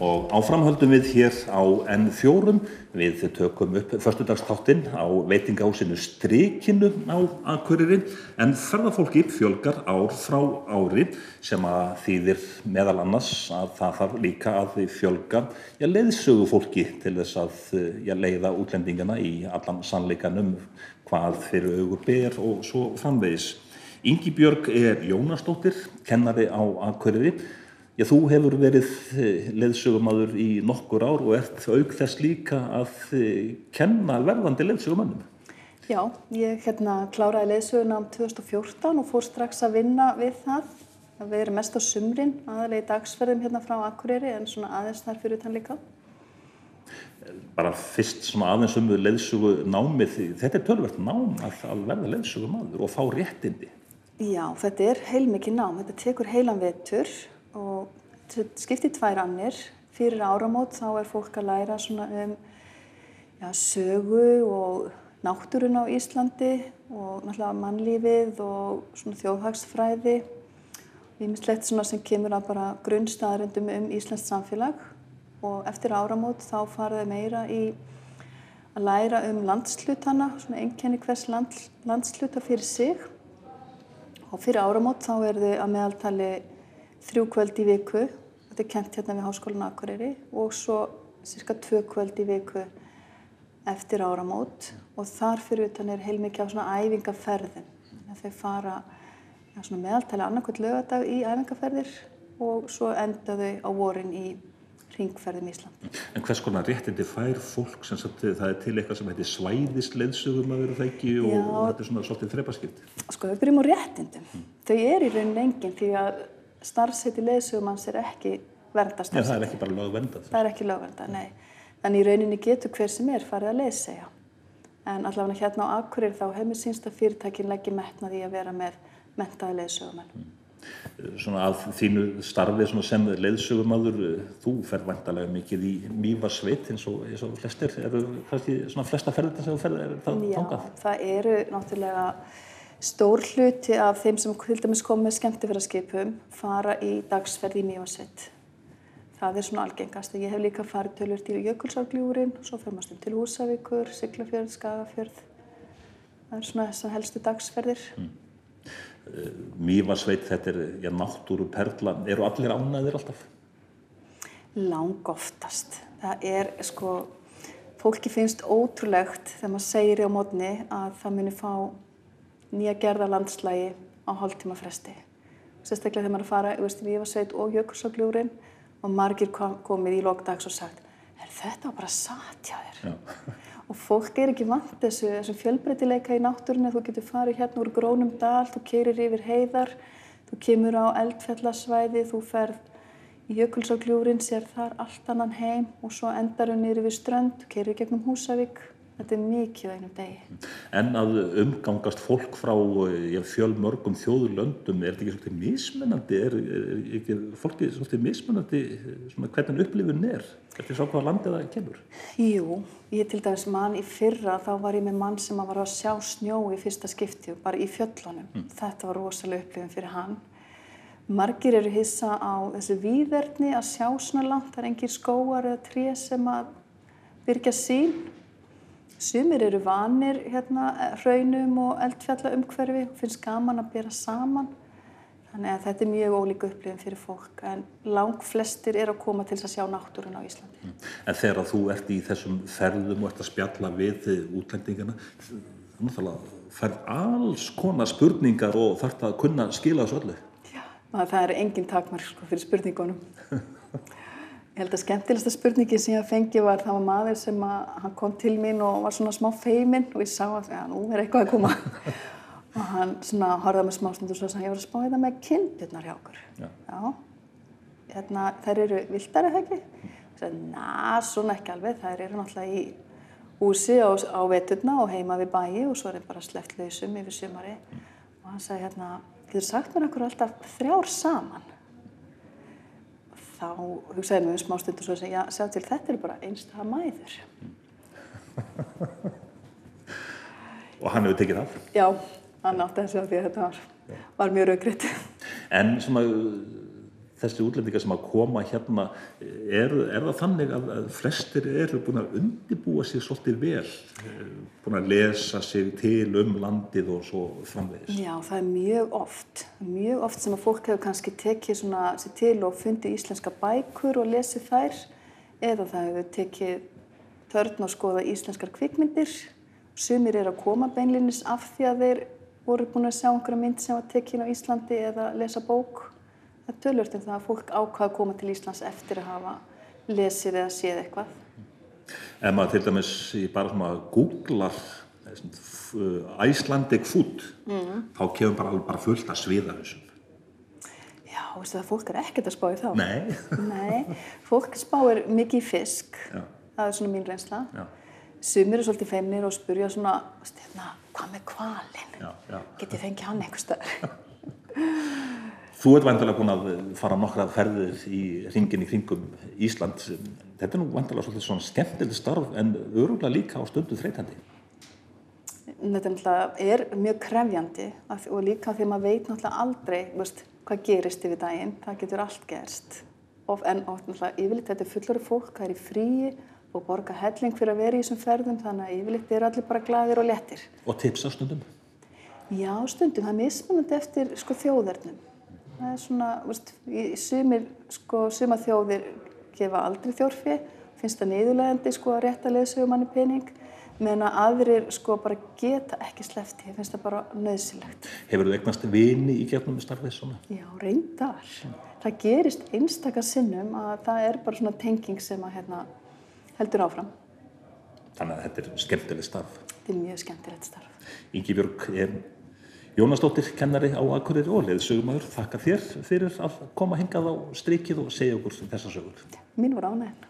Og áframhöldum við hér á N4, við tökum upp förstudagstáttin á veitingahúsinu Strikinu á Akureyri. En ferðarfólki fjölgar ár frá ári sem að þýðir meðal annars að það þarf líka að því fjölga já, leiðsögu fólki til þess að já, leiða útlendingana í allan sannleikanum hvað fyrir augur ber og svo framvegis. Ingi Björg er Jónastóttir, kennari á Akureyri Já, þú hefur verið eh, leðsögumadur í nokkur ár og ert auk þess líka að eh, kenna verðandi leðsögumannum. Já, ég hérna kláraði leðsöguna um 2014 og fór strax að vinna við það. Það verið mest á sumrin, aðalega í dagsferðum hérna frá Akureyri en svona aðeins þar fyrir þann líka. Bara fyrst svona aðeins um leðsögu námið, þetta er tölvert nám að, að verða leðsögumadur og fá réttindi. Já, þetta er heilmikið nám, þetta tekur heilan vetur og skiptið tvær annir. Fyrir áramót þá er fólk að læra um já, sögu og náttúrun á Íslandi og náttúrulega mannlífið og þjóðhagsfræði. Ímislegt sem kemur að bara grunnstaðarindum um Íslands samfélag og eftir áramót þá faraði meira í að læra um landslutana, svona einkenni hvers land, landsluta fyrir sig og fyrir áramót þá er þau að meðaltali þrjú kvöld í viku, þetta er kent hérna við Háskólan Akureyri og svo cirka tvö kvöld í viku eftir áramót og þar fyrir utan er heilmikið á svona æfingaferðin. Þau fara ja, meðaltæli annarkvöld lögadag í æfingaferðir og svo enda þau á vorin í ringferðum Ísland. En hvers konar réttindi fær fólk sem sagt, það er til eitthvað sem heitir svæðisleðsögum að vera það ekki og, og þetta er svona svolítið þreipaskipt? Sko við byrjum á réttindum. Mm. Þau er í rauninni enginn því að starfseti leðsugumanns er ekki verndast. Nei, það er ekki bara lögvendað. Það er ekki lögvendað, nei. Þannig í rauninni getur hver sem er farið að leðsegja. En allavega hérna á Akureyri þá hefur mér sínst að fyrirtækin leggja metnaði að vera með mentaði leðsugumann. Mm. Svona að þínu starfið sem leðsugumadur, þú fer vantarlega mikið í mývarsveit eins og, eins og flestir, eru kannski svona flesta ferðar sem þú ferðar, er þangað? Já, það eru náttúrulega Stór hluti af þeim sem til dæmis kom með skemmtifæraskipum fara í dagsferð í Mjóasveit. Það er svona algengast. Ég hef líka farið tölvört í Jökulsárgljúrin, svo fer maður stund til Húsavíkur, Siglafjörð, Skagafjörð. Það er svona þessar helstu dagsferðir. Mm. Mjóasveit, þetta er já, náttúru perla. Eru allir ánæðir alltaf? Lang oftast. Það er sko, fólki finnst ótrúlegt þegar maður segir í á mótni að það muni fá nýja gerða landslægi á hálftíma fresti. Sérstaklega þegar maður er að fara í Vífarsveit og Jökulsárgljúrin og margir kom, komið í lókdags og sagt þetta var bara satt hjá þér. og fólk er ekki vant þessu, þessu fjölbreytileika í náttúrinu. Þú getur farið hérna úr grónum dal, þú keirir yfir heiðar, þú kemur á eldfjallasvæði, þú ferð í Jökulsárgljúrin, sér þar allt annan heim og svo endar hún niður yfir strönd, keirir gegnum Húsavík Þetta er mikið á einum degi. En að umgangast fólk frá fjölmörgum þjóðurlöndum, er þetta ekki svolítið mismunandi? Er, er ekki fólkið svolítið mismunandi hvernig upplifun er? Þetta er svo hvaða landið það kemur? Jú, ég til dæmis mann í fyrra, þá var ég með mann sem var að sjá snjó í fyrsta skipti, bara í fjöllunum. Mm. Þetta var rosalega upplifun fyrir hann. Margir eru hissa á þessu výðerni að sjá svona langt, það er engir skóar eða tré sem að byrja sín Sumir eru vanir hérna hraunum og eldfjalla umhverfi og finnst gaman að bera saman. Þannig að þetta er mjög ólík upplifin fyrir fólk en lang flestir er að koma til að sjá náttúrun á Íslandi. Mm. En þegar þú ert í þessum ferðum og ert að spjalla við útlendingana, þú færð alls konar spurningar og þarf það að kunna skila þessu öllu. Já, það er engin takmark sko, fyrir spurningunum. Ég held að skemmtilegsta spurningi sem ég fengi var það var maður sem að, hann kom til mín og var svona smá feiminn og ég sá að ja, nú er eitthvað að koma og hann svona horfaði með smá stund og svo sagði ég var að spá þetta með kindurnar hjá okkur. Já. Já. Hérna, þær eru viltar eða ekki? Sagði, na, svona ekki alveg, þær eru náttúrulega í úsi á, á veturna og heima við bæi og svo er það bara sleppt lausum yfir sumari og hann sagði hérna, getur sagt mér okkur alltaf þrjár saman? Þá hugsaði mér um smá stund og svo já, sjá til þetta er bara einstaka mæður. og hann hefur tekið það? Já, hann átti að sjá því að þetta var, var mjög raugriðt. En svona, þessi útlendingar sem að koma hérna, er, er það þannig að, flestir eru búin að undibúa sig svolítið vel, eh, búin að lesa sig til um landið og svo framvegis? Já, það er mjög oft, mjög oft sem að fólk hefur kannski tekið sér til og fundið íslenska bækur og lesið þær eða það hefur tekið törn og skoða íslenskar kvikmyndir. Sumir eru að koma beinlinis af því að þeir voru búin að sjá einhverja mynd sem var tekin á Íslandi eða lesa bók það er tölvört um það að fólk ákvaða að koma til Íslands eftir að hafa lesið eða séð eitthvað. Ef maður til dæmis bara svona googlar uh, Icelandic food, mm. þá kemur bara, bara fullt að sviða þessum. Já, veistu það, fólk er ekkert að spá í þá. Nei. Nei, fólk spáir mikið fisk, Já. það er svona mín reynsla. Já. Sumir er svolítið feimnir og spurja svona, hvað með kvalin? Get ég fengið hann eitthvað stöður? Þú ert vantilega búin að fara nokkrar ferðir í ringin í kringum Ísland. Þetta er nú vantilega svolítið svona skemmtilegt starf en öruglega líka á stundu þreytandi. Þetta er mjög krefjandi og líka því maður veit náttúrulega aldrei veist, hvað gerist yfir daginn. Það getur allt gerst. Of, en náttúrulega yfirleitt þetta er fullari fólk, það er í fríi og borga helling fyrir að vera í þessum ferðum þannig að yfirleitt er allir bara gladir og lettir. Og tipsa stundum? Já, stundum. Það er mismunandi eftir sko, þjóðarnum það er svona, veist, í sumir, sko, suma þjóðir gefa aldrei þjórfi, finnst það niðurlegandi, sko, að rétta leðsögum manni pening, meðan að aðrir, sko, bara geta ekki slefti, finnst það bara nöðsilegt. Hefur þú eignast vini í gefnum starfið svona? Já, reyndar. Það gerist einstakar sinnum að það er bara svona tenging sem að, hérna, heldur áfram. Þannig að þetta er skemmtilegt starf. Þetta er mjög skemmtilegt starf. Ingi Björg er Jónasdóttir, kennari á Akureyri og leðsögumæður, þakka þér fyrir að koma hingað á strikið og segja okkur þessa sögur. Mín var ánægðin.